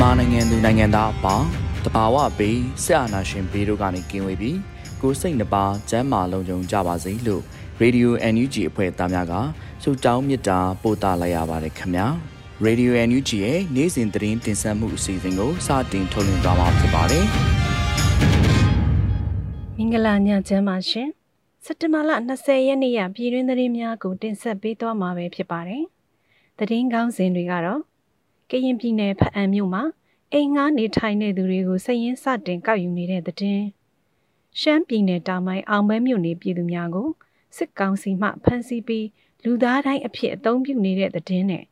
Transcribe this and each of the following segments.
မြန်မာနိုင်ငံသူနိုင်ငံသားအပေါင်းတဘာဝပေးဆက်အာနာရှင်ဘေးတို့ကနေကင်းဝေးပြီးကိုယ်စိတ်နှပါစမ်းမာလုံးုံကြပါစေလို့ Radio NUG အဖွဲ့သားများကဆုတောင်းမေတ္တာပို့သလိုက်ရပါတယ်ခင်ဗျာ Radio NUG ရဲ့နေ့စဉ်သတင်းတင်ဆက်မှုအစီအစဉ်ကိုစတင်ထုတ်လွှင့်သွားမှာဖြစ်ပါတယ်မင်္ဂလာညချမ်းပါရှင်စက်တင်ဘာလ20ရက်နေ့ရပြည်တွင်းသတင်းများကိုတင်ဆက်ပေးသွားမှာပဲဖြစ်ပါတယ်သတင်းကောင်းစဉ်တွေကတော့ ကရင်ပြည်နယ်ဖအံမြို့မှာအိမ်ငှားနေထိုင်နေသူတွေကိုစည်ရင်းစတင်ကောက်ယူနေတဲ့သတင်းရှမ်းပြည်နယ်တောင်ပိုင်းအောင်မဲမြို့နယ်ပြည်သူများကိုစစ်ကောင်စီမှဖမ်းဆီးပြီးလူသားတိုင်းအဖြစ်အသုံးပြုနေတဲ့သတင်းနဲ့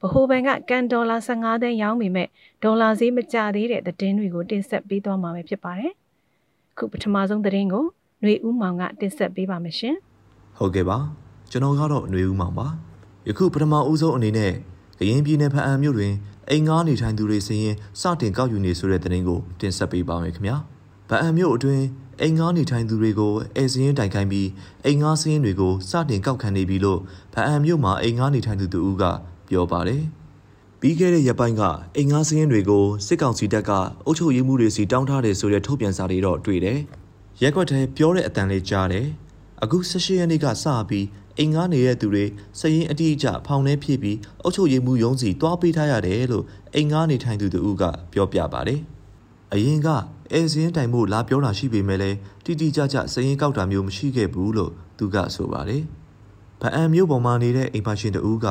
ဗဟိုဘဏ်ကကန်ဒေါ်လာ15သိန်းရောင်းပေမဲ့ဒေါ်လာဈေးမကျသေးတဲ့သတင်းတွေကိုတင်ဆက်ပေးသွားမှာပဲဖြစ်ပါတယ်။ခုပထမဆုံးသတင်းကိုຫນွေဦးမောင်ကတင်ဆက်ပေးပါမယ်ရှင် ဟုတ်ကဲ့ပါကျွန်တော်ကတော့ຫນွေဦးမောင်ပါယခုပထမဦးဆုံးအနေနဲ့ ကရင်ပြည်နယ်ဖအံမြို့တွင်အိမ်ငားနေထိုင်သူတွေစရင်စတင်ကောက်ယူနေဆိုတဲ့သတင်းကိုတင်ဆက်ပေးပါမယ်ခင်ဗျာဖအံမြို့အတွင်းအိမ်ငားနေထိုင်သူတွေကိုအဲစရင်တိုင်ခိုင်းပြီးအိမ်ငားစရင်တွေကိုစတင်ကောက်ခံနေပြီလို့ဖအံမြို့မှာအိမ်ငားနေထိုင်သူတူဦးကပြောပါတယ်ပြီးခဲ့တဲ့ရက်ပိုင်းကအိမ်ငားစရင်တွေကိုစစ်ကောင်စီတပ်ကအုပ်ချုပ်ရေးမှုတွေစီတောင်းထားတယ်ဆိုတဲ့ထုတ်ပြန်စာတွေတော့တွေ့တယ်ရက်ွက်ထဲပြောတဲ့အတန်လေးကြားတယ်အခု16ရက်နေ့ကစပြီး အိမ်ငားနေတဲ့သူတွေစရင်အတိအကျဖောင်ထဲဖြည့်ပြီးအုပ်ချုပ်ရေးမှုရုံးစီတွားပေးထားရတယ်လို့အိမ်ငားနေထိုင်သူတူကပြောပြပါတယ်။အရင်ကအဲစရင်တိုင်မှုလာပြောတာရှိပေမဲ့လည်းတိတိကျကျစရင်ကောက်တာမျိုးမရှိခဲ့ဘူးလို့သူကဆိုပါတယ်။ဗအံမျိုးပေါ်မှာနေတဲ့အိမ်ပါရှင်တူက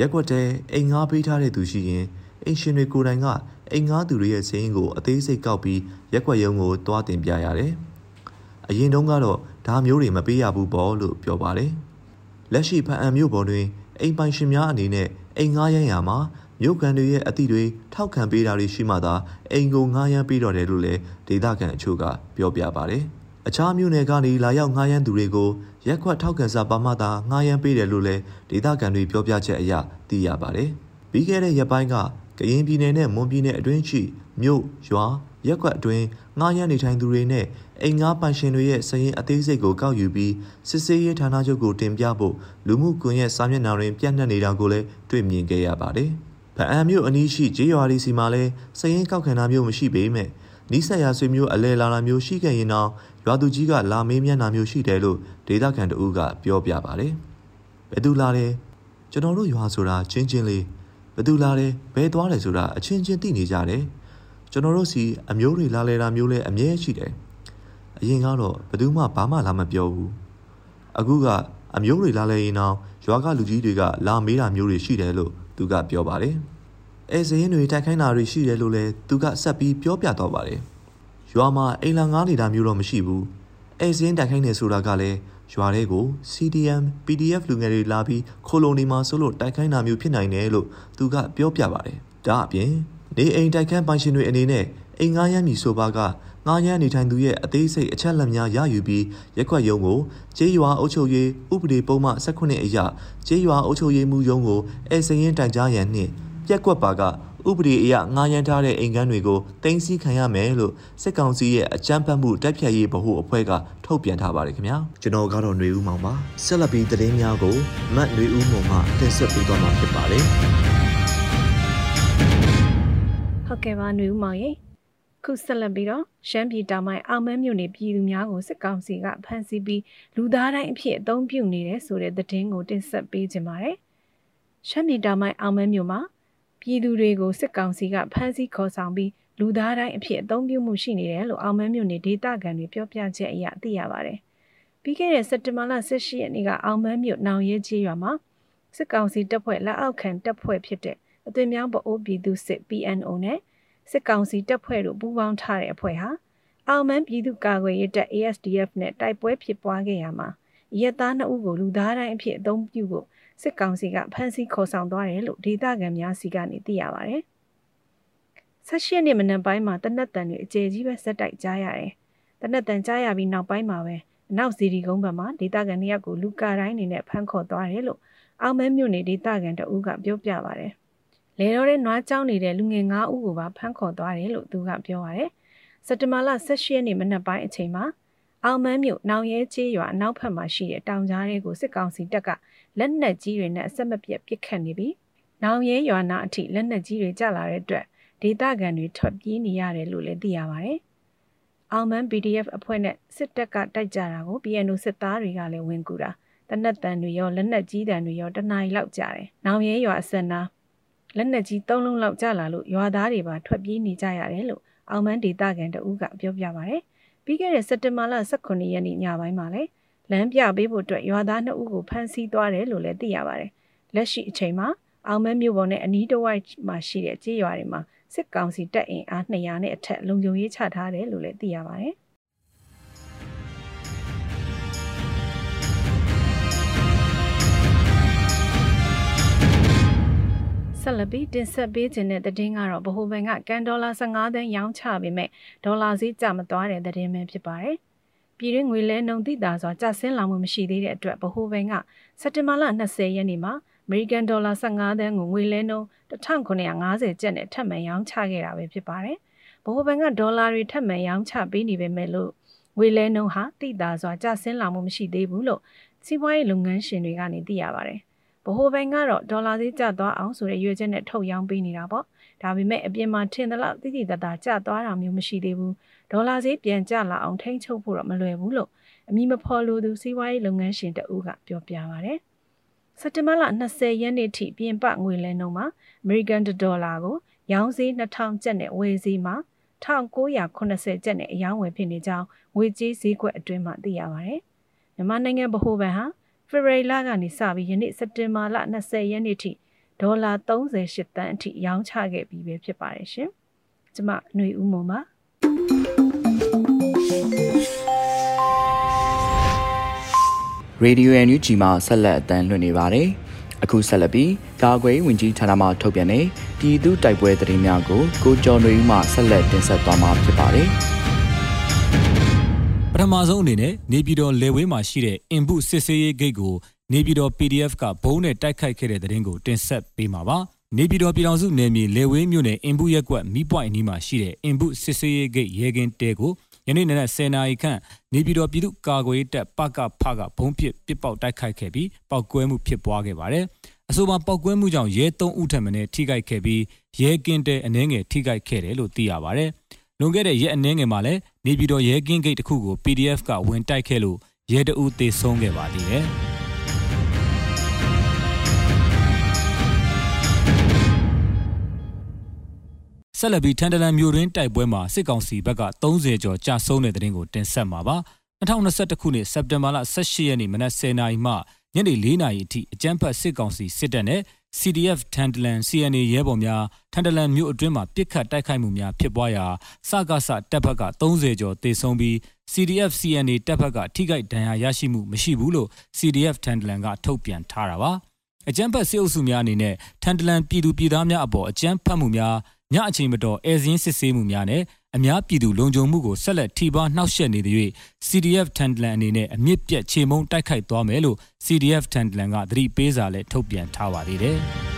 ရက်ွက်တဲ့အိမ်ငားပေးထားတဲ့သူရှိရင်အိမ်ရှင်တွေကိုယ်တိုင်ကအိမ်ငားသူတွေရဲ့စရင်ကိုအသေးစိတ်ကောက်ပြီးရက်ွက်ရုံကိုတွားတင်ပြရတယ်။အရင်တုန်းကတော့ဒါမျိုးတွေမပေးရဘူးပေါ့လို့ပြောပါတယ်။ လက်ရှိဖအံမြို့ပေါ်တွင်အိမ်ပိုင်ရှင်များအနေနဲ့အိမ်ငားရမ်းရာမှာမြို့ကန်တွေရဲ့အသည့်တွေထောက်ခံပေးတာတွေရှိမှသာအိမ်ကိုငားရမ်းပေးတော့တယ်လို့လည်းဒေသခံအချို့ကပြောပြပါတယ်။အခြားမြို့နယ်ကနေလာရောက်ငားရမ်းသူတွေကိုရက်ခွက်ထောက်ခံစာပါမှသာငားရမ်းပေးတယ်လို့လည်းဒေသခံတွေပြောပြချက်အရသိရပါတယ်။ပြီးခဲ့တဲ့ရက်ပိုင်းကကရင်ပြည်နယ်နဲ့မွန်ပြည်နယ်အတွင်းရှိမြို့ရွာရက်ကွက်အတွင်းငားရမ်းနေထိုင်သူတွေနဲ့ အိမ်ငားပိုင်ရှင်တွေရဲ့စရင်အသေးစိတ်ကိုကောက်ယူပြီးစစ်ဆေးရေးဌာနချုပ်ကိုတင်ပြဖို့လူမှုကွန်ရက်စာမျက်နှာတွင်ပြန့်နှံ့နေတာကိုလည်းတွေ့မြင်ခဲ့ရပါတယ်။ဗအံမြို့အနီးရှိဂျေးရွာဒီစီမှာလည်းစရင်ကောက်ခံတာမျိုးမရှိပေမဲ့နီးစပ်ရာဆွေမျိုးအလဲလာတာမျိုးရှိခဲ့ရင်တော့ရွာသူကြီးကလာမေးမြန်းတာမျိုးရှိတယ်လို့ဒေသခံတအူးကပြောပြပါတယ်။ဘယ်သူလာလဲကျွန်တော်တို့ရွာဆိုတာချင်းချင်းလေးဘယ်သူလာလဲဘယ်သွားလဲဆိုတာအချင်းချင်းသိနေကြတယ်။ကျွန်တော်တို့စီအမျိုးတွေလာလဲတာမျိုးလည်းအမြဲရှိတယ်။ အရင်ကတော့ဘယ်သူမှဘာမှလာမပြောဘူး။အခုကအမျိုးတွေလာလဲရင်တော့ရွာကလူကြီးတွေကလာမေးတာမျိုးတွေရှိတယ်လို့သူကပြောပါတယ်။အဲစရင်တွေတိုက်ခိုင်းတာတွေရှိတယ်လို့လည်းသူကဆက်ပြီးပြောပြတော့ပါတယ်။ရွာမှာအိမ်လာငားနေတာမျိုးတော့မရှိဘူး။အဲစရင်တိုက်ခိုင်းနေဆိုတာကလည်းရွာတွေကို CDM PDF လူငယ်တွေလာပြီးခိုလုံနေမှာဆိုလို့တိုက်ခိုင်းတာမျိုးဖြစ်နိုင်တယ်လို့သူကပြောပြပါတယ်။ဒါအပြင်နေအိမ်တိုက်ခန်းပိုင်ရှင်တွေအနေနဲ့အိမ်ငားရမ်းမည်ဆိုပါက ငားရမ်းနေထိုင်သူရဲ့အသေးစိတ်အချက်လက်များရယူပြီးရက်ွက်ရုံကိုကျေးရွာအုပ်ချုပ်ရေးဥပဒေပုံမှ18အရကျေးရွာအုပ်ချုပ်ရေးမှုရုံးကိုအဲစရင်တိုင်ကြားရန်နှင့်ပြက်ကွက်ပါကဥပဒေအရငားရမ်းထားတဲ့အိမ်ကန်းတွေကိုတင်စီခံရမယ်လို့စစ်ကောင်စီရဲ့အကြမ်းဖက်မှုတိုက်ဖြတ်ရေးဗဟိုအဖွဲ့ကထုတ်ပြန်ထားပါတယ်ခင်ဗျာကျွန်တော်ကတော့ຫນွေဦးမောင်ပါဆက်လက်ပြီးသတင်းများကိုမတ်ຫນွေဦးမောင်မှတင်ဆက်ပေးသွားမှာဖြစ်ပါတယ် ဟုတ်ကဲ့ပါຫນွေဦးမောင်ရေ ခုဆက်လက်ပြီးတော့ရှမ်းပြည်တောင်ပိုင်းအောင်မန်းမြို့နယ်ပြည်သူများကိုစစ်ကောင်စီကဖမ်းဆီးပြီးလူသားတိုင်းအဖြစ်အသုံးပြုနေတယ်ဆိုတဲ့သတင်းကိုတင်ဆက်ပေးခြင်းပါတယ်။ရှမ်းပြည်တောင်ပိုင်းအောင်မန်းမြို့မှာပြည်သူတွေကိုစစ်ကောင်စီကဖမ်းဆီးခေါ်ဆောင်ပြီးလူသားတိုင်းအဖြစ်အသုံးပြုမှုရှိနေတယ်လို့အောင်မန်းမြို့နယ်ဒေသခံတွေပြောပြချက်အရသိရပါတယ်။ပြီးခဲ့တဲ့စက်တင်ဘာလ18ရက်နေ့ကအောင်မန်းမြို့နောင်ရဲကြီးရွာမှာစစ်ကောင်စီတပ်ဖွဲ့လက်အောက်ခံတပ်ဖွဲ့ဖြစ်တဲ့အသွင်မြောင်းပအိုးပြည်သူစစ် PNO နဲ့ စစ်ကောင်စီတပ်ဖွဲ့တို့ပူးပေါင်းထားတဲ့အဖွဲ့ဟာအောင်မန်းပြည်သူ့ကာကွယ်ရေးတပ် ASDF နဲ့တိုက်ပွဲဖြစ်ပွားခဲ့ရမှာရဲသားနှစ်ဦးကိုလူသားတိုင်းအဖြစ်အသုံးပြုဖို့စစ်ကောင်စီကဖမ်းဆီးခေါ်ဆောင်သွားတယ်လို့ဒေသခံများစီကနေသိရပါဗျ။ဆက်ရှိနေ့မနက်ပိုင်းမှာတနက်တန်တွေအကျယ်ကြီးပဲဆက်တိုက်ကြားရတယ်။တနက်တန်ကြားရပြီးနောက်ပိုင်းမှာပဲအနောက်စီဒီကုန်းဘက်မှာဒေသခံတယောက်ကိုလူကာတိုင်းနေနဲ့ဖမ်းခေါ်သွားတယ်လို့အောင်မဲမြို့နယ်ဒေသခံတအူးကပြောပြပါဗျ။ လေတော့တဲ့နွားကြောင်းနေတဲ့လူငယ်9ဦးကိုပါဖမ်းခေါ်သွားတယ်လို့သူကပြောပါဗျ။စက်တဘာလ16ရက်နေ့မနက်ပိုင်းအချိန်မှာအောင်မန်းမြို့နောင်ရဲကျေးရွာအနောက်ဘက်မှာရှိတဲ့တောင်ကြားတွေကိုစစ်ကောင်စီတပ်ကလက်နက်ကြီးတွေနဲ့အဆက်မပြတ်ပစ်ခတ်နေပြီးနောင်ရဲရွာနာအထိလက်နက်ကြီးတွေကျလာတဲ့အတွက်ဒေသခံတွေထွက်ပြေးနေရတယ်လို့လည်းသိရပါတယ်။အောင်မန်း PDF အဖွဲ့နဲ့စစ်တပ်ကတိုက်ကြတာကို PNO စစ်သားတွေကလည်းဝင်ကူတာတနက်တန်တွေရောလက်နက်ကြီးတန်တွေရောတနားရီလောက်ကြာတယ်။နောင်ရဲရွာအစက်နာ လက်နက်ကြီး၃လုံးလောက်ကျလာလို့ရွာသားတွေပါထွက်ပြေးနေကြရတယ်လို့အောင်မန်းဒေသခံတဦးကပြောပြပါဗျ။ပြီးခဲ့တဲ့စက်တင်ဘာလ18ရက်နေ့ညပိုင်းမှာလည်းလမ်းပြပေးဖို့အတွက်ရွာသား2ဦးကိုဖမ်းဆီးသွားတယ်လို့လည်းသိရပါတယ်။လက်ရှိအချိန်မှာအောင်မဲမြို့ပေါ်နဲ့အနီးတစ်ဝိုက်မှာရှိတဲ့ကြေးရွာတွေမှာစစ်ကောင်စီတပ်အင်အား200နဲ့အထက်လုံခြုံရေးချထားတယ်လို့လည်းသိရပါတယ်။ ဆက်လက်ပြီးတင်ဆက်ပေးခြင်းတဲ့သတင်းကတော့ဗဟိုဘဏ်ကကန်ဒေါ်လာ15သန်းရောင်းချပေမဲ့ဒေါ်လာဈေးကျမသွားတဲ့သတင်းပဲဖြစ်ပါတယ်။ပြည်တွင်းငွေလဲနှုန်းသိတာစွာကျဆင်းလာမှုမရှိသေးတဲ့အတွက်ဗဟိုဘဏ်ကစက်တင်ဘာလ20ရက်နေ့မှာအမေရိကန်ဒေါ်လာ15သန်းကိုငွေလဲနှုန်း1950ကျပ်နဲ့ထပ်မံရောင်းချခဲ့တာပဲဖြစ်ပါတယ်။ဗဟိုဘဏ်ကဒေါ်လာတွေထပ်မံရောင်းချပေးနေပေမဲ့လို့ငွေလဲနှုန်းဟာသိတာစွာကျဆင်းလာမှုမရှိသေးဘူးလို့စီးပွားရေးလုပ်ငန်းရှင်တွေကနေသိရပါတယ်။ ဗဟိုဘဏ်ကတော့ဒေါ်လာဈေးကျသွားအောင်ဆိုတဲ့ရွေးချက်နဲ့ထုတ်ရောင်းပေးနေတာပေါ့ဒါပေမဲ့အပြင်မှာထင်သလောက်တိတိတသားကျသွားတာမျိုးမရှိသေးဘူးဒေါ်လာဈေးပြန်ကျလာအောင်ထိန်းချုပ်ဖို့တော့မလွယ်ဘူးလို့အမည်မဖော်လိုသူစီးပွားရေးလုပ်ငန်းရှင်တဦးကပြောပြပါဗျစက်တင်ဘာလ20ရက်နေ့ထိပြင်ပငွေလဲနှုန်းမှာအမေရိကန်ဒေါ်လာကိုရောင်းဈေး2000ကျပ်နဲ့ဝယ်ဈေးမှာ1980ကျပ်နဲ့အယောင်းဝယ်ဖြစ်နေကြောင်းငွေကြေးဈေးကွက်အတွင်းမှာသိရပါတယ်မြန်မာနိုင်ငံဗဟိုဘဏ်ဟာ ဖေဖော်ဝါရီလကနေစပြီးယနေ့စက်တင်ဘာလ20ရက်နေ့ထိဒေါ်လာ38တန်းအထိရောင်းချခဲ့ပြီးပဲဖြစ်ပါတယ်ရှင်။ကျမຫນွေဦးမွန်ပါရေဒီယို NUG မှာဆက်လက်အတန်းလွှင့်နေပါတယ်။အခုဆက်လက်ပြီးကာကွယ်ဝင်ကြီးဌာနမှထုတ်ပြန်တဲ့ပြည်သူတိုက်ပွဲသတင်းများကိုကိုကျော်ຫນွေဦးမှဆက်လက်တင်ဆက်သွားမှာဖြစ်ပါတယ်။ ပထမဆုံးအနေနဲ့နေပြည်တော်လေဝင်းမှာရှိတဲ့ input စစ်ဆေးရေးဂိတ်ကိုနေပြည်တော် PDF ကဘုံနဲ့တိုက်ခိုက်ခဲ့တဲ့တဲ့ရင်ကိုတင်ဆက်ပေးမှာပါနေပြည်တော်ပြည်တော်စုနယ်မြေလေဝင်းမြို့နယ်အင်ဘူးရက်ကွက်မိပွိုင်နီးမှာရှိတဲ့အင်ဘူးစစ်စေးရေးဂိတ်ရဲကင်းတဲကိုယနေ့နေ့10နာရီခန့်နေပြည်တော်ပြည်သူ့ကာကွယ်ရေးတပ်ပကဖကဘုံပစ်ပစ်ပေါက်တိုက်ခိုက်ခဲ့ပြီးပောက်ကွဲမှုဖြစ်ပွားခဲ့ပါတယ်။အဆိုပါပောက်ကွဲမှုကြောင့်ရဲ3ဦးထပ်မံထိခိုက်ခဲ့ပြီးရဲကင်းတဲအနှဲငယ်ထိခိုက်ခဲ့တယ်လို့သိရပါတယ်။ လွန်ခဲ့တဲ့ရက်အနည်းငယ်မှာလည်းနေပြည်တော်ရဲကင်းဂိတ်တစ်ခုကို PDF ကဝင်တိုက်ခဲ့လို့ရဲတအူးသေဆုံးခဲ့ပါသေးတယ်။ဆက်လက်ပြီးထန်တလန်မြို့ရင်းတိုက်ပွဲမှာစစ်ကောင်စီဘက်က30ကျော်ကြာဆုံးတဲ့တဲ့ရင်ကိုတင်ဆက်မှာပါ2021ခုနှစ်စက်တင်ဘာလ18ရက်နေ့မနက်10:00နာရီမှညနေ4:00နာရီအထိအကြမ်းဖက်စစ်ကောင်စီစစ်တပ်နဲ့ CDF ထန်တလန် CNA ရဲဘော်များထန်တလန်မြို့အတွင်းမှာပစ်ခတ်တိုက်ခိုက်မှုများဖြစ်ပွားရာစကားစတပ်ဖက်က30ကျော်တေဆုံးပြီး CDF CNA တပ်ဖက်ကထိခိုက်ဒဏ်ရာရရှိမှုမရှိဘူးလို့ CDF ထန်တလန်ကထုတ်ပြန်ထားတာပါအကြမ်းဖက်စစ်အုပ်စုများအနေနဲ့ထန်တလန်ပြည်သူပြည်သားများအပေါ်အကြမ်းဖက်မှုများညအချိန်မတော်အဲဇင်းစစ်ဆေးမှုများနဲ့ အများပြည်သူလုံခြုံမှုကိုဆက်လက်ထိပါနှောက်ယှက်နေတဲ့၍ CDF ထန်တလန်အနေနဲ့အမြင့်ပြတ်ခြေမုံတိုက်ခိုက်သွားမယ်လို့ CDF ထန်တလန်ကသတိပေးစာလည်းထုတ်ပြန်ထားပါသေးတယ်။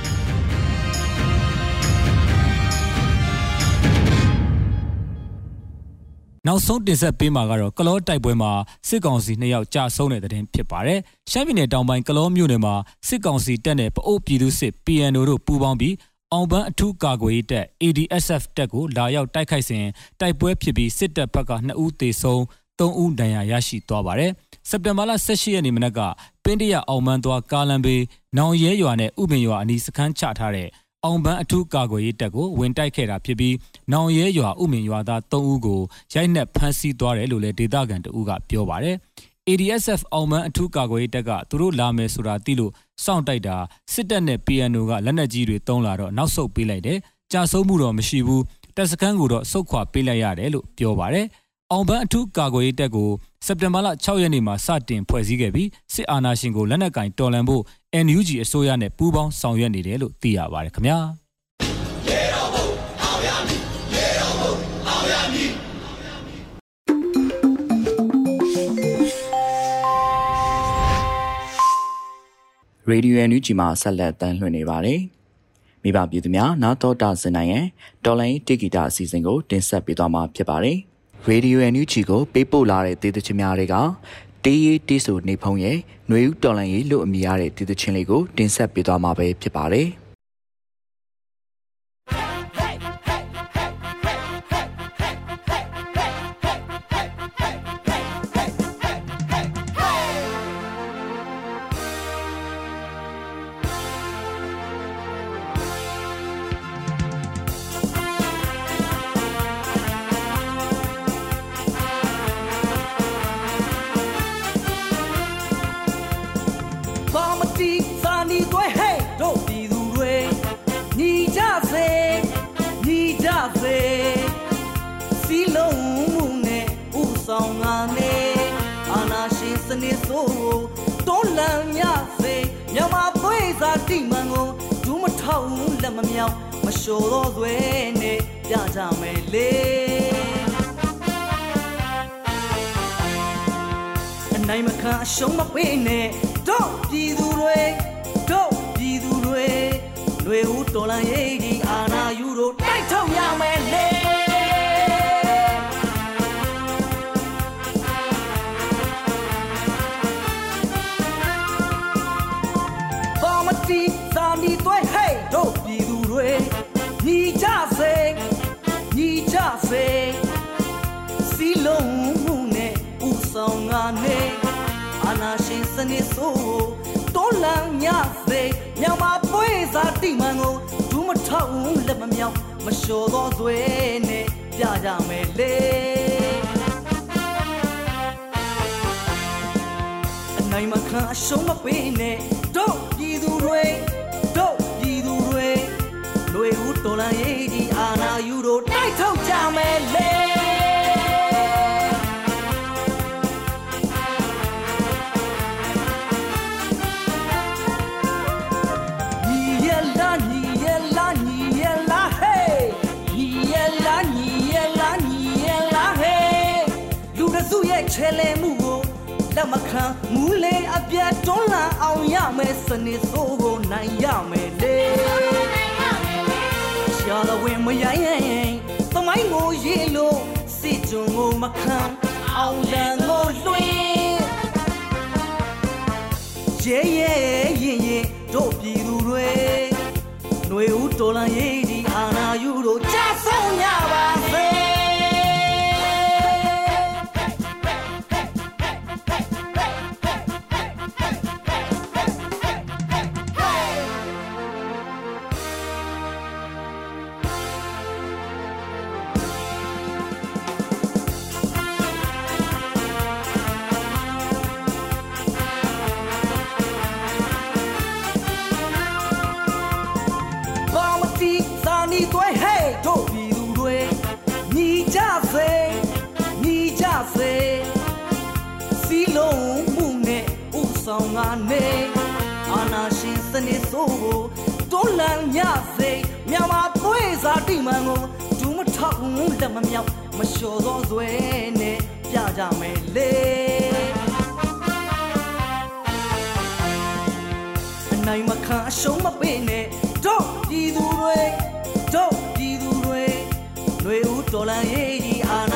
နောက်ဆုံးတင်ဆက်ပေးမှာကတော့ကလောတိုက်ပွဲမှာစစ်ကောင်စီနှစ်ယောက်ကြာဆုံးတဲ့တဲ့တင်ဖြစ်ပါတယ်။ရှမ်းပြည်နယ်တောင်ပိုင်းကလောမြို့နယ်မှာစစ်ကောင်စီတပ်နဲ့ပအိုးပြည်သူစစ် PNO တို့ပူးပေါင်းပြီး အောင်ပန်းအထူးကာကွယ်ရေးတပ် ADSF တပ်ကိုလာရောက်တိုက်ခိုက်စဉ်တိုက်ပွဲဖြစ်ပြီးစစ်တပ်ဘက်က2ဦးသေဆုံး3ဦးဒဏ်ရာရရှိသွားပါတယ်။စက်တင်ဘာလ18ရက်နေ့မနက်ကပင်းတရအောင်မန်းသွားကားလမ်းဘေးနောင်ရဲရွာနဲ့ဥပင်ရွာအနီးစခန်းချထားတဲ့အောင်ပန်းအထူးကာကွယ်ရေးတပ်ကိုဝင်တိုက်ခဲ့တာဖြစ်ပြီးနောင်ရဲရွာဥမင်ရွာသား3ဦးကိုရိုက်နှက်ဖမ်းဆီးသွားတယ်လို့လည်းဒေသခံတဦးကပြောပါတယ်။ ADSF အောင်မန်းအထူးကာကွယ်ရေးတပ်ကသူတို့လာမယ်ဆိုတာသိလို့စောင့်တိုက်တာစစ်တပ်နဲ့ PNO ကလက်နက်ကြီးတွေတုံးလာတော့နောက်ဆုတ်ပေးလိုက်တယ်။ကြာဆုံးမှုတော့မရှိဘူး။တပ်စခန်းကိုတော့စုတ်ခွာပေးလိုက်ရတယ်လို့ပြောပါတယ်။အောင်ပန်းအထူးကာကွယ်ရေးတပ်ကိုစက်တင်ဘာလ6ရက်နေ့မှာစတင်ဖွဲ့စည်းခဲ့ပြီးစစ်အာဏာရှင်ကိုလက်နက်ကင်တော်လှန်ဖို့ NUG အစိုးရနဲ့ပူးပေါင်းဆောင်ရွက်နေတယ်လို့သိရပါတယ်ခင်ဗျာ ရေဒီယိုအန်ယူဂျီမှာဆက်လက်တမ်းလွှင့်နေပါတယ်။မိဘပြည်သူများနာတော်တာစင်နိုင်ရဲ့တော်လိုင်းတိဂီတာအစီအစဉ်ကိုတင်ဆက်ပေးသွားမှာဖြစ်ပါတယ်။ရေဒီယိုအန်ယူဂျီကိုပေးပို့လာတဲ့ဒေသချင်းများတွေကတေးရေးတေးဆိုနေဖုံးရဲ့ຫນွေဦးတော်လိုင်းရေးလို့အမည်ရတဲ့ဒေသချင်းလေးကိုတင်ဆက်ပေးသွားမှာပဲဖြစ်ပါတယ်။ တိမန်ကိုဒူးမထောက်လက်မမြောင်မလျှော်တော့သွဲနဲ့ပြကြမယ်လေအနိုင်မခံအရှုံးမပေးနဲ့တို့ပြည်သူတွေတို့ပြည်သူတွေလွေဦးတော်လန်ရေးဒီအာနာယူတို့တိုက်ထုတ်ရမယ်လေ စေစီလုံးမှုနဲ့ဥဆောင်ငါနဲ့အနာရှင်စနစ်ဆိုတော်လန်ညစေမြောင်မပွေစားတိမန်ကိုဒူးမထောက်လက်မမြောင်မလျှော်သောသွေးနဲ့ပြကြမယ်လေအနိုင်မခံအရှုံးမပေးနဲ့တို့ပြည်သူတွေတို့ပြည်သူတွေလူဦးတော်လန်ရေးဒီအာနာယူတို့ လိုက်ထုတ်ကြမယ်လေချဲလဲမှုကိုလက်မခံမူလေအပြတ်တွန်းလှန်အောင်ရမယ်စနစ်ဆိုးကိုနိုင်ရမယ်လေရှာတော်ဝင်မရိုင်း မိုင်းကိုရေလို့စစ်ကြုံကိုမခံအောင်လန်ကိုလွှင့်ရဲရဲရင်ရင်တို့ပြည်သူတွေຫນွေဦးတော်လန်ရေးဒီအာနာယူတို့ကြဆုံးရပါစေ နေဆိုကိုတိုးလန်ညစိမြန်မာသွေးစာတိမန်ကိုဒူးမထောက်လက်မမြောက်မလျှော်သောဇွဲနဲ့ပြကြမယ်လေအနိုင်မခါအရှုံးမပေးနဲ့တို့ပြည်သူတွေတို့ပြည်သူတွေຫນွေဦးတော်လန်ရေးကြီးအာနာ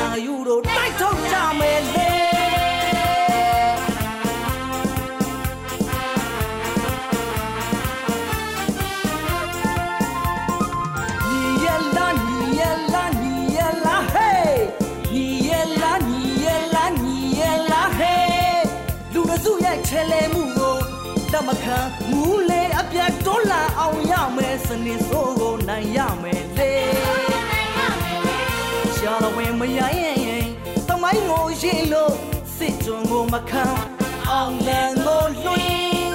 စုရဲ့ချဲလဲမှုကိုတမခံမူလေအပြတ်တွန်းလာအောင်ရမယ်စနစ်ဆိုးကိုနိုင်ရမယ်လေရှာလဝင်မရရင်တမိုင်းကိုရင်လို့စစ်ကြုံကိုမခံအောင်လန်ကိုလွှင်း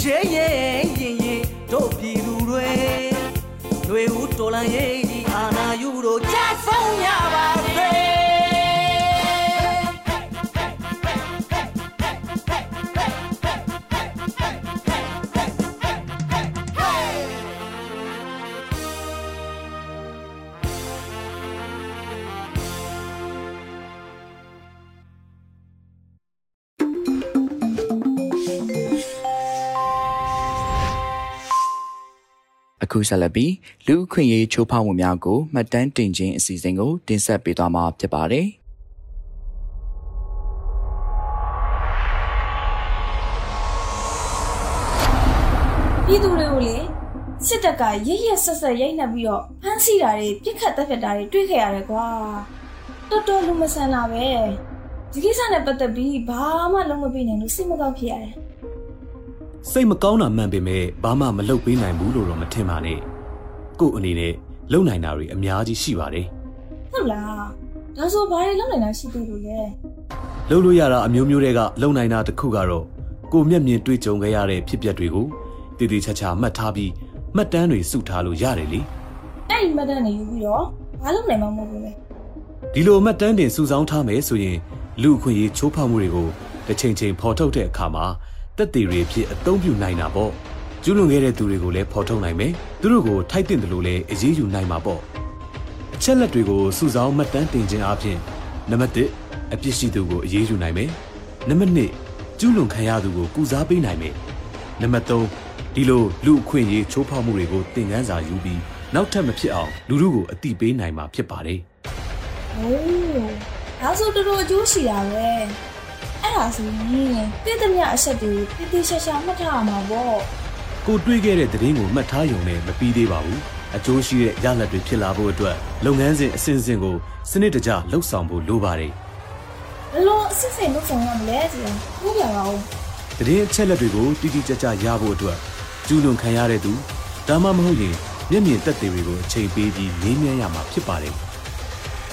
ရဲရဲရင်ရင်တို့ပြည်သူတွေတွေဦးတော်လန်ရေးဒီအာနာယူတို့ကြဆုံးရပါစေ ခုဆက်လက်ပြီးလူအခွင့်အရေးချိုးဖောက်မှုများကိုမှတ်တမ်းတင်ခြင်းအစီအစဉ်ကိုတင်ဆက်ပေးသွားမှာဖြစ်ပါတယ်။ပြည်သူတွေကိုလေစစ်တပ်ကရရဆက်ဆက်ရိုက်နှက်ပြီးတော့ဖမ်းဆီးတာတွေပြစ်ခတ်တပ်ဖြတ်တာတွေတွေ့ခဲ့ရတယ်ကွာတော်တော်လူမဆန်လာပဲဒီကိစ္စနဲ့ပတ်သက်ပြီးဘာမှလုံးမပြနိုင်လို့စိတ်မကောင်းဖြစ်ရတယ် စိတ်မကောင်းတာမှန်ပေမဲ့ဘာမှမလုပ်ပေးနိုင်ဘူးလို့တော့မထင်ပါနဲ့ကို့အနေနဲ့လုပ်နိုင်တာတွေအများကြီးရှိပါတယ်ဟုတ်လားဒါဆိုဘာတွေလုပ်နိုင်တာရှိသေးလို့လဲလုပ်လို့ရတာအမျိုးမျိုးတွေကလုပ်နိုင်တာတစ်ခုကတော့ကိုမျက်မြင်တွေ့ကြုံခဲ့ရတဲ့ဖြစ်ပျက်တွေကိုတည်တည်ချာချာမှတ်ထားပြီးမှတ်တမ်းတွေစုထားလို့ရတယ်လေအဲ့ဒီမတ်တန်နေယူပြီးတော့ဘာလုပ်နိုင်မှာမဟုတ်ဘူးလေဒီလိုမှတ်တမ်းတင်စုဆောင်းထားမယ်ဆိုရင်လူအခွင့်အရေးချိုးဖောက်မှုတွေကိုတစ်ချိန်ချိန်ဖော်ထုတ်တဲ့အခါမှာ တက်သေးတွေဖြစ်အသုံးပြုနိုင်တာပေါ့ကျူးလွန်ခဲ့တဲ့သူတွေကိုလည်းဖော်ထုတ်နိုင်မယ်သူတို့ကိုထိုက်တင်တယ်လို့လည်းအရေးယူနိုင်မှာပေါ့အချက်လက်တွေကိုစုဆောင်းမှတ်တမ်းတင်ခြင်းအပြင်နံပါတ်1အပြစ်ရှိသူကိုအရေးယူနိုင်မယ်နံပါတ်2ကျူးလွန်ခံရသူကိုကုစားပေးနိုင်မယ်နံပါတ်3ဒီလိုလူအခွင့်အရေးချိုးဖောက်မှုတွေကိုသင်ခန်းစာယူပြီးနောက်ထပ်မဖြစ်အောင်လူလူကိုအတိပေးနိုင်မှာဖြစ်ပါတယ်โอ้ဒါဆိုတော်တော်အကျိုးရှိတာပဲ အဲ့ဒါဆိုရင်တည်တဲ့မြအချက်တွေတည်တည်ရှာရှာမှတ်ထားရမှာပေါ့ကိုတွေးခဲ့တဲ့သတင်းကိုမှတ်ထားရုံနဲ့မပြီးသေးပါဘူးအကျိုးရှိတဲ့ရလဒ်တွေဖြစ်လာဖို့အတွက်လုပ်ငန်းစဉ်အစဉ်အစဉ်ကိုစနစ်တကျလှုပ်ဆောင်ဖို့လိုပါတယ်ဘယ်လိုအစစ်စစ်လုပ်ဆောင်ရမလဲဆိုတာပြောပြပါဦးသတင်းအချက်လက်တွေကိုတိတိကျကျရဖို့အတွက်ကျူးလွန်ခံရတဲ့သူဒါမှမဟုတ်ရင်မျက်မြင်သက်သေတွေကိုအချိန်ပေးပြီးငြင်းမြန်းရမှာဖြစ်ပါတယ်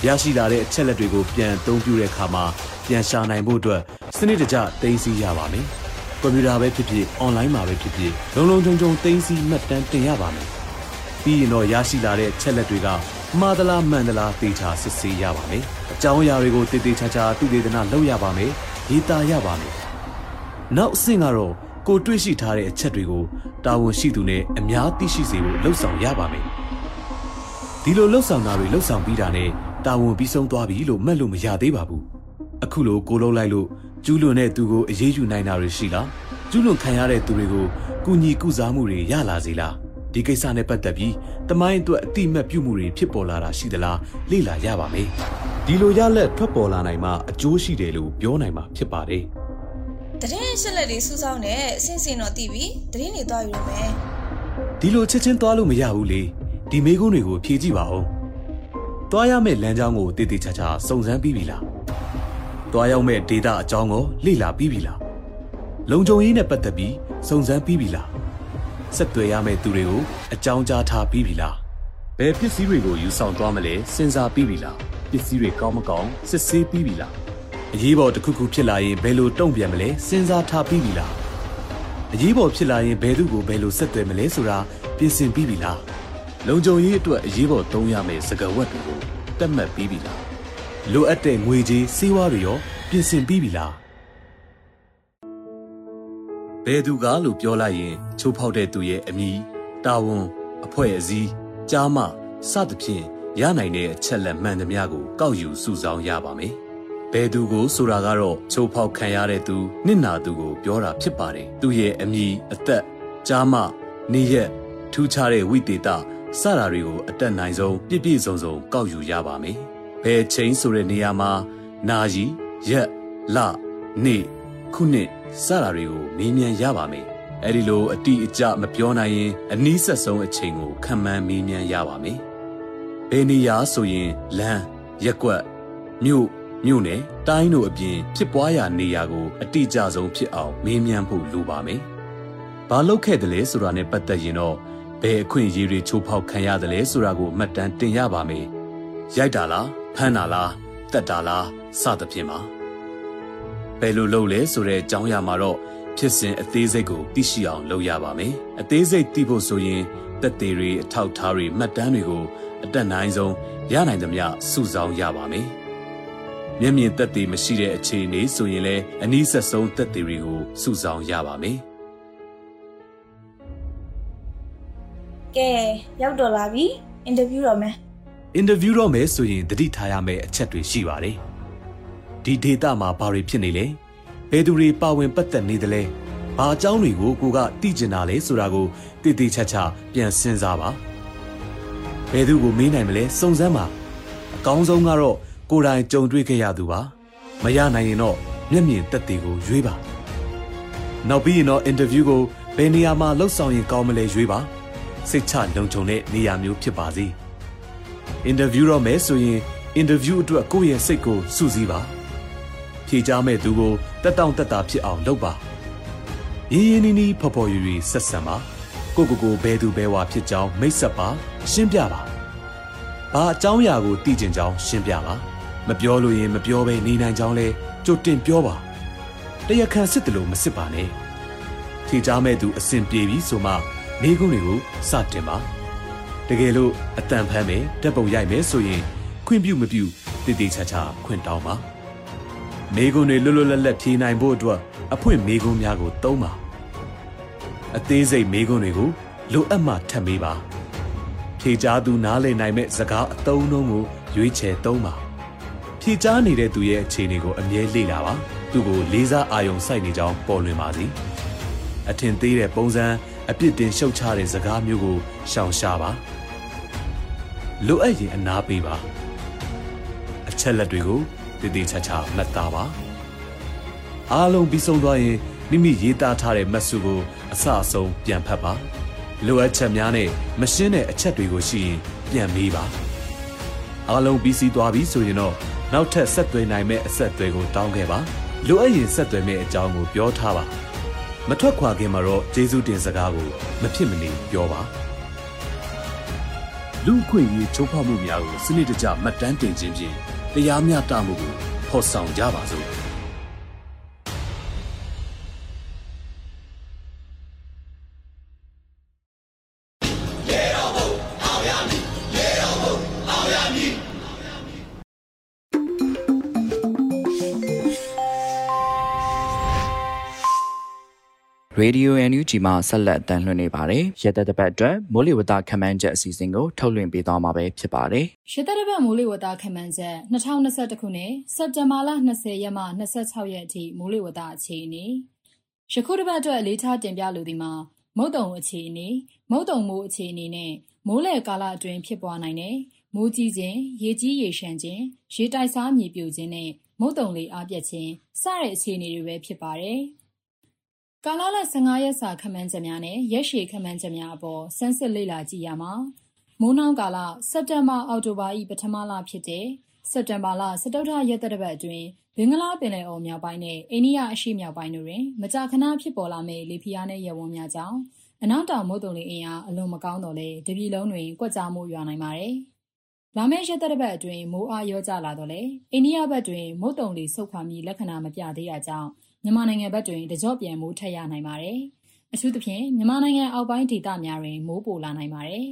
ရရှိလာတဲ့အချက်လက်တွေကိုပြန်အသုံးပြုတဲ့အခါမှာ ပြန်ရှာနိုင်ဖို့အတွက်စနစ်တကျသိမ်းဆည်းရပါမယ်ကွန်ပျူတာပဲဖြစ်ဖြစ်အွန်လိုင်းမှာပဲဖြစ်ဖြစ်လုံလုံခြုံခြုံသိမ်းဆည်းမှတ်တမ်းတင်ရပါမယ်ပြီးရင်တော့ရရှိလာတဲ့ချက်လက်တွေကမှားသလားမှန်သလားသေချာစစ်ဆေးရပါမယ်အကြောင်းအရာတွေကိုတည်တည်ချာချာသူတေသနာလုပ်ရပါမယ်ရေးသားရပါမယ်နောက်အဆင့်ကတော့ကိုတွေ့ရှိထားတဲ့အချက်တွေကိုတာဝန်ရှိသူနဲ့အများသိရှိစေဖို့လှုံ့ဆော်ရပါမယ်ဒီလိုလှုပ်ဆောင်တာတွေလှုပ်ဆောင်ပြီးတာနဲ့တာဝန်ပြီးဆုံးသွားပြီလို့မှတ်လို့မရသေးပါဘူး အခုလိုကိုလုံးလိုက်လို့ကျူးလွန်တဲ့သူကိုအရေးယူနိုင်တာတွေရှိလားကျူးလွန်ခံရတဲ့သူတွေကိုကုညီကုစားမှုတွေရလာစေလားဒီကိစ္စနဲ့ပတ်သက်ပြီးတမိုင်းအတွက်အတိမတ်ပြုမှုတွေဖြစ်ပေါ်လာတာရှိသလားလေ့လာရပါမယ်ဒီလိုရလက်ထွက်ပေါ်လာနိုင်မှအကျိုးရှိတယ်လို့ပြောနိုင်မှာဖြစ်ပါတယ်တရင်ရှက်လက်တွေစူးစောင်းတဲ့အစင်စင်တော့တည်ပြီးတရင်တွေသွားယူရမယ်ဒီလိုချက်ချင်းသွားလို့မရဘူးလေဒီမေးခွန်းတွေကိုဖြေကြည့်ပါဦးသွားရမယ့်လမ်းကြောင်းကိုတည်တည်ချာချာစုံစမ်းပြီးပြီလား သွားရောက်မယ့်ဒေတာအကြောင်းကိုလေ့လာပြီးပြီလားလုံခြုံရေးနဲ့ပတ်သက်ပြီးစုံစမ်းပြီးပြီလားဆက်သွယ်ရမယ့်သူတွေကိုအကြောင်းကြားထားပြီးပြီလားဘယ်ပစ္စည်းတွေကိုယူဆောင်သွားမလဲစဉ်းစားပြီးပြီလားပစ္စည်းတွေကောင်းမကောင်းစစ်ဆေးပြီးပြီလားအရေးပေါ်တစ်ခုခုဖြစ်လာရင်ဘယ်လိုတုံ့ပြန်မလဲစဉ်းစားထားပြီးပြီလားအရေးပေါ်ဖြစ်လာရင်ဘယ်သူကိုဘယ်လိုဆက်သွယ်မလဲဆိုတာပြင်ဆင်ပြီးပြီလားလုံခြုံရေးအတွက်အရေးပေါ်သုံးရမယ့်စကားဝတ်တွေကိုတတ်မှတ်ပြီးပြီလား လိုအပ်တဲ့ငွေကြေးစေဝါတွေရောပြင်ဆင်ပြီးပြီလားဘယ်သူကလို့ပြောလိုက်ရင်ချိုးဖောက်တဲ့သူရဲ့အမည်တာဝန်အဖွဲ့အစည်းကြားမှစသဖြင့်ရနိုင်တဲ့အချက်လက်မှန်သမျှကိုကောက်ယူစုဆောင်းရပါမယ်ဘယ်သူကိုဆိုတာကတော့ချိုးဖောက်ခံရတဲ့သူနစ်နာသူကိုပြောတာဖြစ်ပါတယ်သူရဲ့အမည်အသက်ကြားမှနေရက်ထူးခြားတဲ့ဝိသေသစတာတွေကိုအတက်နိုင်ဆုံးပြည့်ပြည့်စုံစုံကောက်ယူရပါမယ် ဘယ်ချိန်ဆိုတဲ့နေရာမှာနာရီရက်လနေ့ခုနှစ်စတာတွေကိုမေးမြန်းရပါမယ်အဲ့ဒီလိုအတိအကျမပြောနိုင်ရင်အနည်းဆက်ဆုံးအချိန်ကိုခံမှန်းမေးမြန်းရပါမယ်ဘယ်နေရာဆိုရင်လမ်းရက်ကွက်မြို့မြို့နယ်တိုင်းတို့အပြင်ဖြစ်ပွားရာနေရာကိုအတိအကျဆုံးဖြစ်အောင်မေးမြန်းဖို့လိုပါမယ်။ဘာလုပ်ခဲ့တယ်လဲဆိုတာနဲ့ပတ်သက်ရင်တော့ဘယ်အခွင့်အရေးတွေချိုးဖောက်ခံရတယ်လဲဆိုတာကိုမှတ်တမ်းတင်ရပါမယ်။ရိုက်တာလား ဖမ်းတာလားတက်တာလားစသဖြင့်ပါ။ဘယ်လိုလုပ်လဲဆိုတဲ့အကြောင်းအရာမှာတော့ဖြစ်စဉ်အသေးစိတ်ကိုသိရှိအောင်လုပ်ရပါမယ်။အသေးစိတ်သိဖို့ဆိုရင်တက်သေးတွေအထောက်ထားတွေမှတ်တမ်းတွေကိုအတက်နိုင်ဆုံးရနိုင်သမျှစုဆောင်းရပါမယ်။မျက်မြင်သက်သေမရှိတဲ့အခြေအနေဆိုရင်လည်းအနည်းဆက်ဆုံးသက်သေတွေကိုစုဆောင်းရပါမယ်။ကဲရောက်တော့လာပြီအင်တာဗျူးတော့မယ် အင်တာဗျူးတော့မယ်ဆိုရင်တတိထားရမယ့်အချက်တွေရှိပါတယ်။ဒီဒေတာမှာဘာတွေဖြစ်နေလဲ။ဘယ်သူတွေပါဝင်ပတ်သက်နေသလဲ။ဘာအကြောင်းတွေကိုကိုကသိကျင်တာလဲဆိုတာကိုတည်တည်ချာချာပြန်စဉ်းစားပါ။ဘယ်သူကိုမေးနိုင်မလဲစုံစမ်းပါ။အကောင်းဆုံးကတော့ကိုယ်တိုင်ကြုံတွေ့ခဲ့ရသူပါ။မရနိုင်ရင်တော့မျက်မြင်သက်သေကိုရွေးပါ။နောက်ပြီးရင်တော့အင်တာဗျူးကိုဘယ်နေရာမှာလှုပ်ဆောင်ရင်ကောင်းမလဲရွေးပါ။စိတ်ချလုံခြုံတဲ့နေရာမျိုးဖြစ်ပါစေ။ အင်တာဗျူးတော့မယ်ဆိုရင်အင်တာဗျူးအတွက်ကိုယ့်ရဲ့စိတ်ကိုစူးစီးပါဖြေကြားမဲ့သူကိုတက်တောင့်တက်တာဖြစ်အောင်လုပ်ပါရင်းရင်းနှီးနှီးဖော်ဖော်ရွရွဆက်ဆံပါကိုကိုကိုဘဲသူဘဲဝါဖြစ်ကြောင်းမိတ်ဆက်ပါ ရှင်းပြပါဘာအကြောင်းအရာကိုသိကျင်ကြောင်းရှင်းပြပါမပြောလို့ရင်မပြောဘဲနေနိုင်ကြောင်းလဲကြိုတင်ပြောပါတရခန်စစ်တယ်လို့မစစ်ပါနဲ့ဖြေကြားမဲ့သူအစဉ်ပြေပြီဆိုမှမိကုန်းတွေကိုစတင်ပါ တကယ်လို့အတန်ဖမ်းမယ်တက်ပုံရိုက်မယ်ဆိုရင်ခွင့်ပြုမပြုတည်တည်ချာချာခွင့်တောင်းပါမေကွန်းတွေလွတ်လွတ်လပ်လပ်ဖြေနိုင်ဖို့အတွက်အဖွင့်မေကွန်းများကိုသုံးပါအသေးစိတ်မေကွန်းတွေကိုလိုအပ်မှထပ်မေးပါဖြေချာသူနားလည်နိုင်မဲ့စကားအသုံးအနှုန်းကိုရွေးချယ်သုံးပါဖြေချာနေတဲ့သူရဲ့အခြေအနေကိုအမြဲလေ့လာပါသူ့ကိုလေးစားအာရုံစိုက်နေကြောင်းပေါ်လွင်ပါစေအထင်သေးတဲ့ပုံစံအပြစ်တင်ရှုတ်ချတဲ့စကားမျိုးကိုရှောင်ရှားပါ လိုအပ်ရင်အနာပေးပါအချက်လက်တွေကိုတည်တည်ချာချာမှတ်သားပါအားလုံးပြီးဆုံးသွားရင်မိမိရေးသားထားတဲ့မတ်စုကိုအစအဆုံးပြန်ဖတ်ပါလိုအပ်ချက်များနဲ့မရှင်းတဲ့အချက်တွေကိုရှိရင်ပြန်မေးပါအားလုံးပြီးစီးသွားပြီဆိုရင်တော့နောက်ထပ်ဆက်သွယ်နိုင်မဲ့အဆက်အသွယ်ကိုတောင်းခဲ့ပါလိုအပ်ရင်ဆက်သွယ်မဲ့အကြောင်းကိုပြောထားပါမထွက်ခွာခင်မှာတော့ကျေးဇူးတင်စကားကိုမဖြစ်မနေပြောပါ လူအခွင့်အရေးချိုးဖောက်မှုများကိုစနစ်တကျမှတ်တမ်းတင်ခြင်းဖြင့်တရားမျှတမှုကိုဖော်ဆောင်ကြပါစို့ ရေဒီယို NUG မှာဆက်လက်အတန်းလွှင့်နေပါတယ်။ရသက်တပတ်အတွက်မိုးလေဝသခန့်မှန်းချက်အစီအစဉ်ကိုထုတ်လွှင့်ပေးသွားမှာပဲဖြစ်ပါတယ်ရှစ်သက်တပတ်မိုးလေဝသခန့်မှန်းချက်2021ခုနှစ်စက်တင်ဘာလ20ရက်မှ26ရက်အထိမိုးလေဝသအခြေအနေယခုတစ်ပတ်အတွက်အလေးထားတင်ပြလိုသည်မှာမုတ်တုံအခြေအနေမုတ်တုံမိုးအခြေအနေနဲ့မိုးလေကာလအတွင်းဖြစ်ပွားနိုင်တဲ့မိုးကြီးခြင်းရေကြီးရေရှမ်းခြင်းရေတိုက်စားမြေပြိုခြင်းနဲ့မုတ်တုံလေအားပြတ်ခြင်းစတဲ့အခြေအနေတွေပဲဖြစ်ပါတယ် ကာလလ15ရက်စာခန့်မှန်းချက်များနဲ့ရက်ရှည်ခန့်မှန်းချက်များအပေါ်စမ်းစစ်လေ့လာကြည့်ရမှာမိုးနှောင်းကာလစက်တင်ဘာအောက်တိုဘာ၏ပထမလဖြစ်တဲ့စက်တင်ဘာလစတုထရက်သက်တပတ်အတွင်းဘင်္ဂလားပင်လယ်အော်မြောက်ပိုင်းနဲ့အိန္ဒိယအရှေ့မြောက်ပိုင်းတို့တွင်မကြာခဏဖြစ်ပေါ်လာမယ့်လေဖိအားနည်းရပ်ဝန်းများကြောင့်အနောက်တောင်မုတ်တုံလေအင်အားအလွန်မကောင်းတော့လေတပြည်လုံးတွင်ကွက်ကြားမှုရွာနိုင်ပါတယ်။လာမယ့်ရက်သက်တပတ်အတွင်းမိုးအားရောကျလာတော့လေအိန္ဒိယဘက်တွင်မုတ်တုံလေဆုတ်ခွာမိလက္ခဏာမပြသေးတာကြောင့် မြန်မာနိုင်ငံဘက်တွင်တကြော့ပြန်မိုးထက်ရနိုင်ပါတယ်။အထူးသဖြင့်မြန်မာနိုင်ငံအောက်ပိုင်းဒေသများတွင်မိုးပိုလာနိုင်ပါတယ်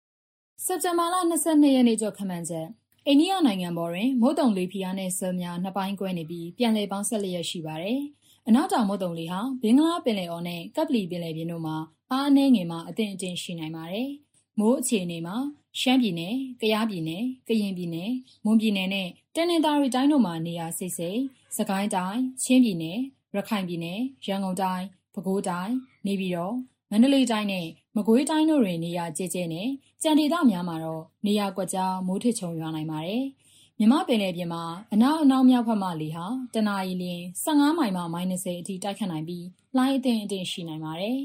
။စက်တင်ဘာလ22ရက်နေ့ကျော်ခန့်မှန်းချက်အိန္ဒိယနိုင်ငံပေါ်တွင်မုတ်တုံလေဖိအားနဲ့ဆယ်များနှစ်ပိုင်းကွဲနေပြီးပြန်လည်ပေါင်းဆက်လျက်ရှိပါတယ်။အနောက်တောင်မုတ်တုံလေဟာဘင်္ဂလားပင်လယ်အော်နဲ့ကပလီပင်လယ်ပြင်တို့မှာအားအနှဲငယ်မှအထင်အတင်ရှိနိုင်ပါတယ်။မိုးအခြေအနေမှာရှမ်းပြည်နယ်၊ကယားပြည်နယ်၊ကရင်ပြည်နယ်၊မွန်ပြည်နယ်နဲ့တနင်္သာရီတိုင်းတို့မှာနေရာစိတ်စိတ်၊ စကိုင်းတိုင်း၊ချင်းပြည်နယ်၊ရခိုင်ပြည်နယ်၊ရန်ကုန်တိုင်း၊ပဲခူးတိုင်း၊နေပြည်တော်၊မန္တလေးတိုင်းနဲ့မကွေးတိုင်းတို့တွင်နေရာကျကျနဲ့ကြံဒေသများမှာတော့နေရာကွက်ကြားမိုးထစ်ချုံရွာနိုင်ပါတယ်။မြမပင်လယ်ပြင်မှာအနောက်အနောက်မြောက်ဘက်မှလေဟာတနအီလ15မိုင်မှ -30 အထိတိုက်ခတ်နိုင်ပြီးလှိုင်းအထင်အတင်ရှိနိုင်ပါတယ်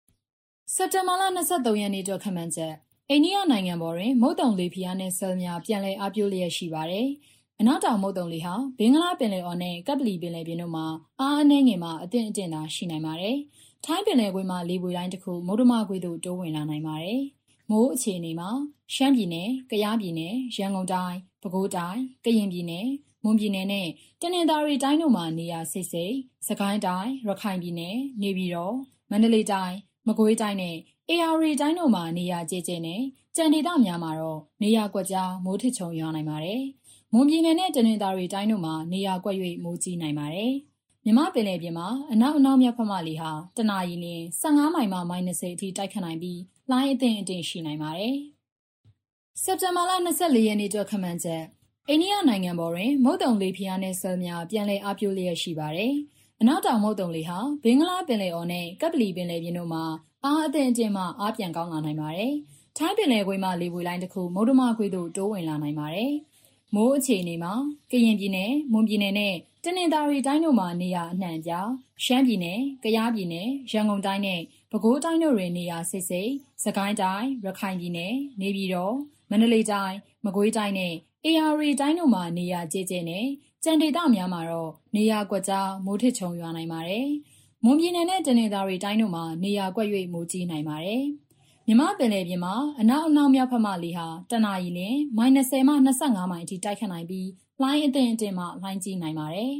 ။စက်တင်ဘာလ23ရက်နေ့အတွက်ခန့်မှန်းချက်အိန္ဒိယနိုင်ငံပေါ်တွင်မုတ်တုံလေဖိအားနှင့်ဆယ်များပြန်လည်အားပြိုးလျက်ရှိပါတယ်။ အနောက်တောင်မုတ်တုံလေဟာဘင်္ဂလားပင်လယ်အော်နဲ့ကပ်ပလီပင်လယ်ပြင်တို့မှာအားအနှဲငယ်မှာအသင့်အတင့်သာရှိနိုင်ပါတယ်။ထိုင်းပင်လယ်ကွေ့မှာလေပွေတိုင်းတစ်ခုမုဒ္ဓမကွေ့သို့တိုးဝင်လာနိုင်ပါတယ်။မိုးအခြေအနေမှာရှမ်းပြည်နယ်၊ကယားပြည်နယ်၊ရန်ကုန်တိုင်း၊ပဲခူးတိုင်း၊ကရင်ပြည်နယ်၊မွန်ပြည်နယ်နဲ့တနင်္သာရီတိုင်းတို့မှာနေရာစိတ်စိတ်၊စကိုင်းတိုင်း၊ရခိုင်ပြည်နယ်၊နေပြည်တော်၊မန္တလေးတိုင်း၊မကွေးတိုင်းနဲ့အေရရီတိုင်းတို့မှာနေရာကျကျနဲ့ကြံဒေသများမှာတော့နေရာကွက်ကြားမိုးထစ်ချုံရွာနိုင်ပါတယ်။ မွန်ပြည်နယ်နဲ့တနင်္သာရီတိုင်းတို့မှာ နေရာကွက်၍မိုးကြီးနိုင်ပါတယ်။မြမပင်လယ်ပြင်မှာ အနောက်အနောက်မြောက်ဖက်မှလေဟာ တနအီလ15 မိုင်မှ -30 အထိတိုက်ခတ်နိုင်ပြီးလိုင်းအသင့်အင့်ရှိနိုင်ပါတယ်။စက်တင်ဘာလ24ရက်နေ့အတွက်ခန့်မှန်းချက်အိန္ဒိယနိုင်ငံပေါ်တွင် မုတ်တုံလေဖျားနဲ့ဆယ်များပြန်လည်အပြိုလျက်ရှိပါတယ်။အနောက်တောင်မုတ်တုံလေဟာဘင်္ဂလားပင်လယ်အော်နဲ့ကပ်ပလီပင်လယ်ပြင်တို့မှာအားအသင့်အင့်မှအားပြန်ကောင်းလာနိုင်ပါတယ်။ထိုင်းပင်လယ်ကွေ့မှလေပွေလိုင်းတစ်ခုမုဒ္ဓမကွေ့သို့တိုးဝင်လာနိုင်ပါတယ်။ မိုးအခြေအနေမှာကရင်ပြည်နယ်၊မွန်ပြည်နယ်နဲ့တနင်္သာရီတိုင်းတို့မှာနေရာအနှံ့အပြားရှမ်းပြည်နယ်၊ကယားပြည်နယ်၊ရန်ကုန်တိုင်းနဲ့ပဲခူးတိုင်းတို့တွင်နေရာစိတ်စိတ်၊စကိုင်းတိုင်း၊ရခိုင်ပြည်နယ်၊နေပြည်တော်၊မန္တလေးတိုင်း၊မကွေးတိုင်းနဲ့အေရရီတိုင်းတို့မှာနေရာကျကျနဲ့ကြံဒေသများမှာတော့နေရာကွက်ကြားမိုးထစ်ချုံရွာနိုင်ပါတယ်။မွန်ပြည်နယ်နဲ့တနင်္သာရီတိုင်းတို့မှာနေရာကွက်၍မိုးကြီးနိုင်ပါတယ်။ မြမပင်လယ်ပြင်မှာ အနောက် အနောက်မြောက်ဖက်မှလေဟာ တနအီလမိုင်20မှ25မိုင်အထိ တိုက်ခတ်နိုင်ပြီး လှိုင်းအသင့်အင့်မှ လှိုင်းကြီးနိုင်ပါတယ်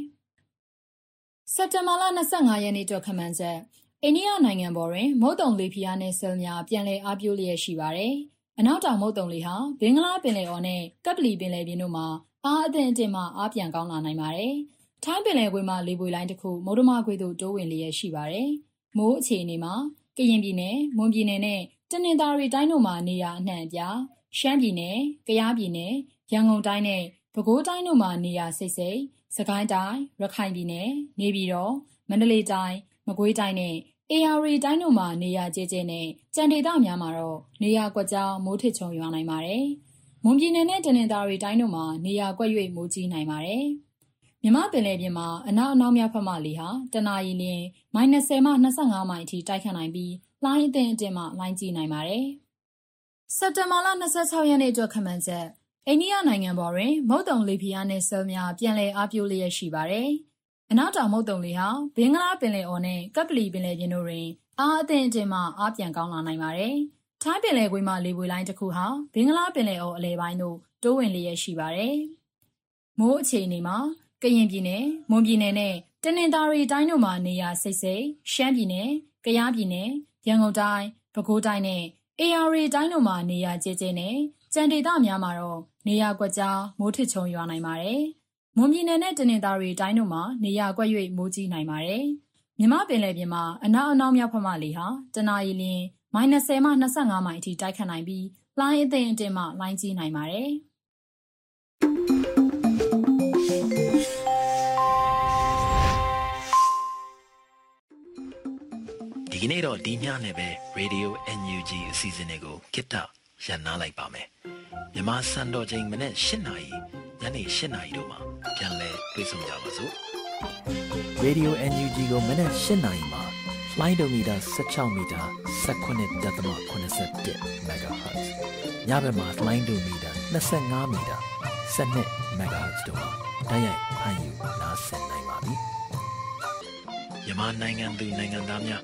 ။စက်တင်ဘာလ25ရက်နေ့အတွက် ခန့်မှန်းချက် အိန္ဒိယနိုင်ငံပေါ်တွင် မုတ်တုံလေဖျားနဲ့ဆယ်များ ပြန်လည်အားပြိုးလျက်ရှိပါတယ်။အနောက်တောင် မုတ်တုံလေဟာ ဘင်္ဂလားပင်လယ်အော်နဲ့ ကပ်ပလီပင်လယ်ပြင်တို့မှာ အားအသင့်အင့်မှ အားပြန်ကောင်းလာနိုင်ပါတယ်။ထိုင်းပင်လယ်ကွေ့မှာလေပွေလိုင်းတစ်ခု မုဒ္ဓမကွေ့သို့ တိုးဝင်လျက်ရှိပါတယ်။မိုးအခြေအနေမှာ ကရင်ပြည်နယ်၊မွန်ပြည်နယ်နဲ့တနင်္သာရီတိုင်းတို့မှာနေရာအနှံ့အပြားရှမ်းပြည်နယ်၊ကယားပြည်နယ်၊ရန်ကုန်တိုင်းနဲ့ပဲခူးတိုင်းတို့မှာနေရာစိတ်စိတ်စကိုင်းတိုင်းရခိုင်ပြည်နယ်နေပြည်တော်မန္တလေးတိုင်းမကွေးတိုင်းနဲ့အေရရီတိုင်းတို့မှာနေရာကျကျနဲ့ကြံဒေသများမှာတော့နေရာကွက်ကြားမိုးထစ်ချုံရွာနိုင်ပါတယ်။မွန်ပြည်နယ်နဲ့တနင်္သာရီတိုင်းတို့မှာနေရာကွက်၍မိုးကြီးနိုင်ပါတယ်။ မြမပင်လယ်ပြင်မှာ အနောက်အနောက်မြောက်ဖက်မှလေဟာ တနအီလမိုင်20မှ25မိုင်အထိ တိုက်ခတ်နိုင်ပြီး လှိုင်းအသင့်အင့်မှ လှိုင်းကြီးနိုင်ပါတယ်။စက်တင်ဘာလ26ရက်နေ့အတွက် ခန့်မှန်းချက် အိန္ဒိယနိုင်ငံပေါ်တွင် မုတ်တုံလေဖီယာနဲ့ဆယ်များ ပြန်လည်အားပြိုလျက်ရှိပါတယ်။အနောက်တောင်မုတ်တုံလေဟာ ဘင်္ဂလားပင်လယ်အော်နဲ့ကပ်ပလီပင်လယ်ပြင်တို့တွင် အားအသင့်အင့်မှ အားပြန်ကောင်းလာနိုင်ပါတယ်။ထိုင်းပင်လယ်ကွေ့မှ လေပွေလိုင်းတစ်ခုဟာ ဘင်္ဂလားပင်လယ်အော် အလယ်ပိုင်းသို့ တိုးဝင်လျက်ရှိပါတယ်။မိုးအခြေအနေမှာ ကရင်ပြည်နယ်၊မွန်ပြည်နယ်နဲ့ တနင်္သာရီတိုင်းတို့မှာ နေရာစိတ်စိတ်ရှမ်းပြည်နယ်၊ကယားပြည်နယ်၊ရန်ကုန်တိုင်း၊ပဲခူးတိုင်းနဲ့အေရရီတိုင်းတို့မှာ နေရာကျကျနဲ့ကြံဒေသများမှာတော့ နေရာကွက်ကြား မိုးထစ်ချုံရွာနိုင်ပါတယ်။မွန်ပြည်နယ်နဲ့ တနင်္သာရီတိုင်းတို့မှာ နေရာကွက်၍မိုးကြီးနိုင်ပါတယ်။မြမပင်လယ်ပြင်မှာ အနောက်အနောက်မြောက်ဖက်မှလေဟာ တနအီလမိုင်20မှ25မိုင်အထိ တိုက်ခတ်နိုင်ပြီး လှိုင်းအသင့်အင့်မှ လှိုင်းကြီးနိုင်ပါတယ်။ ဒီကနေ့တော့ဒီညနဲ့ပဲ Radio NUG အစီအစဉ်လေးကိုကိတ္တရန်နာလိုက်ပါမယ်မြန်မာစံတော်ချိန်မနေ့၈နာရီညနေ၈နာရီတို့မှာပြန်လည်တွေ့ဆုံကြပါစို့ Radio NUG ကိုမနက်၈နာရီမှာလှိုင်းဒိုမီတာ16မီတာ19.87 MHz ညဘက်မှာလှိုင်းဒိုမီတာ25မီတာ12 MHz တို့မှာတိုက်ရိုက်ဖမ်းယူနားဆင်နိုင်ပါပြီ။မြန်မာနိုင်ငံသူနိုင်ငံသားများ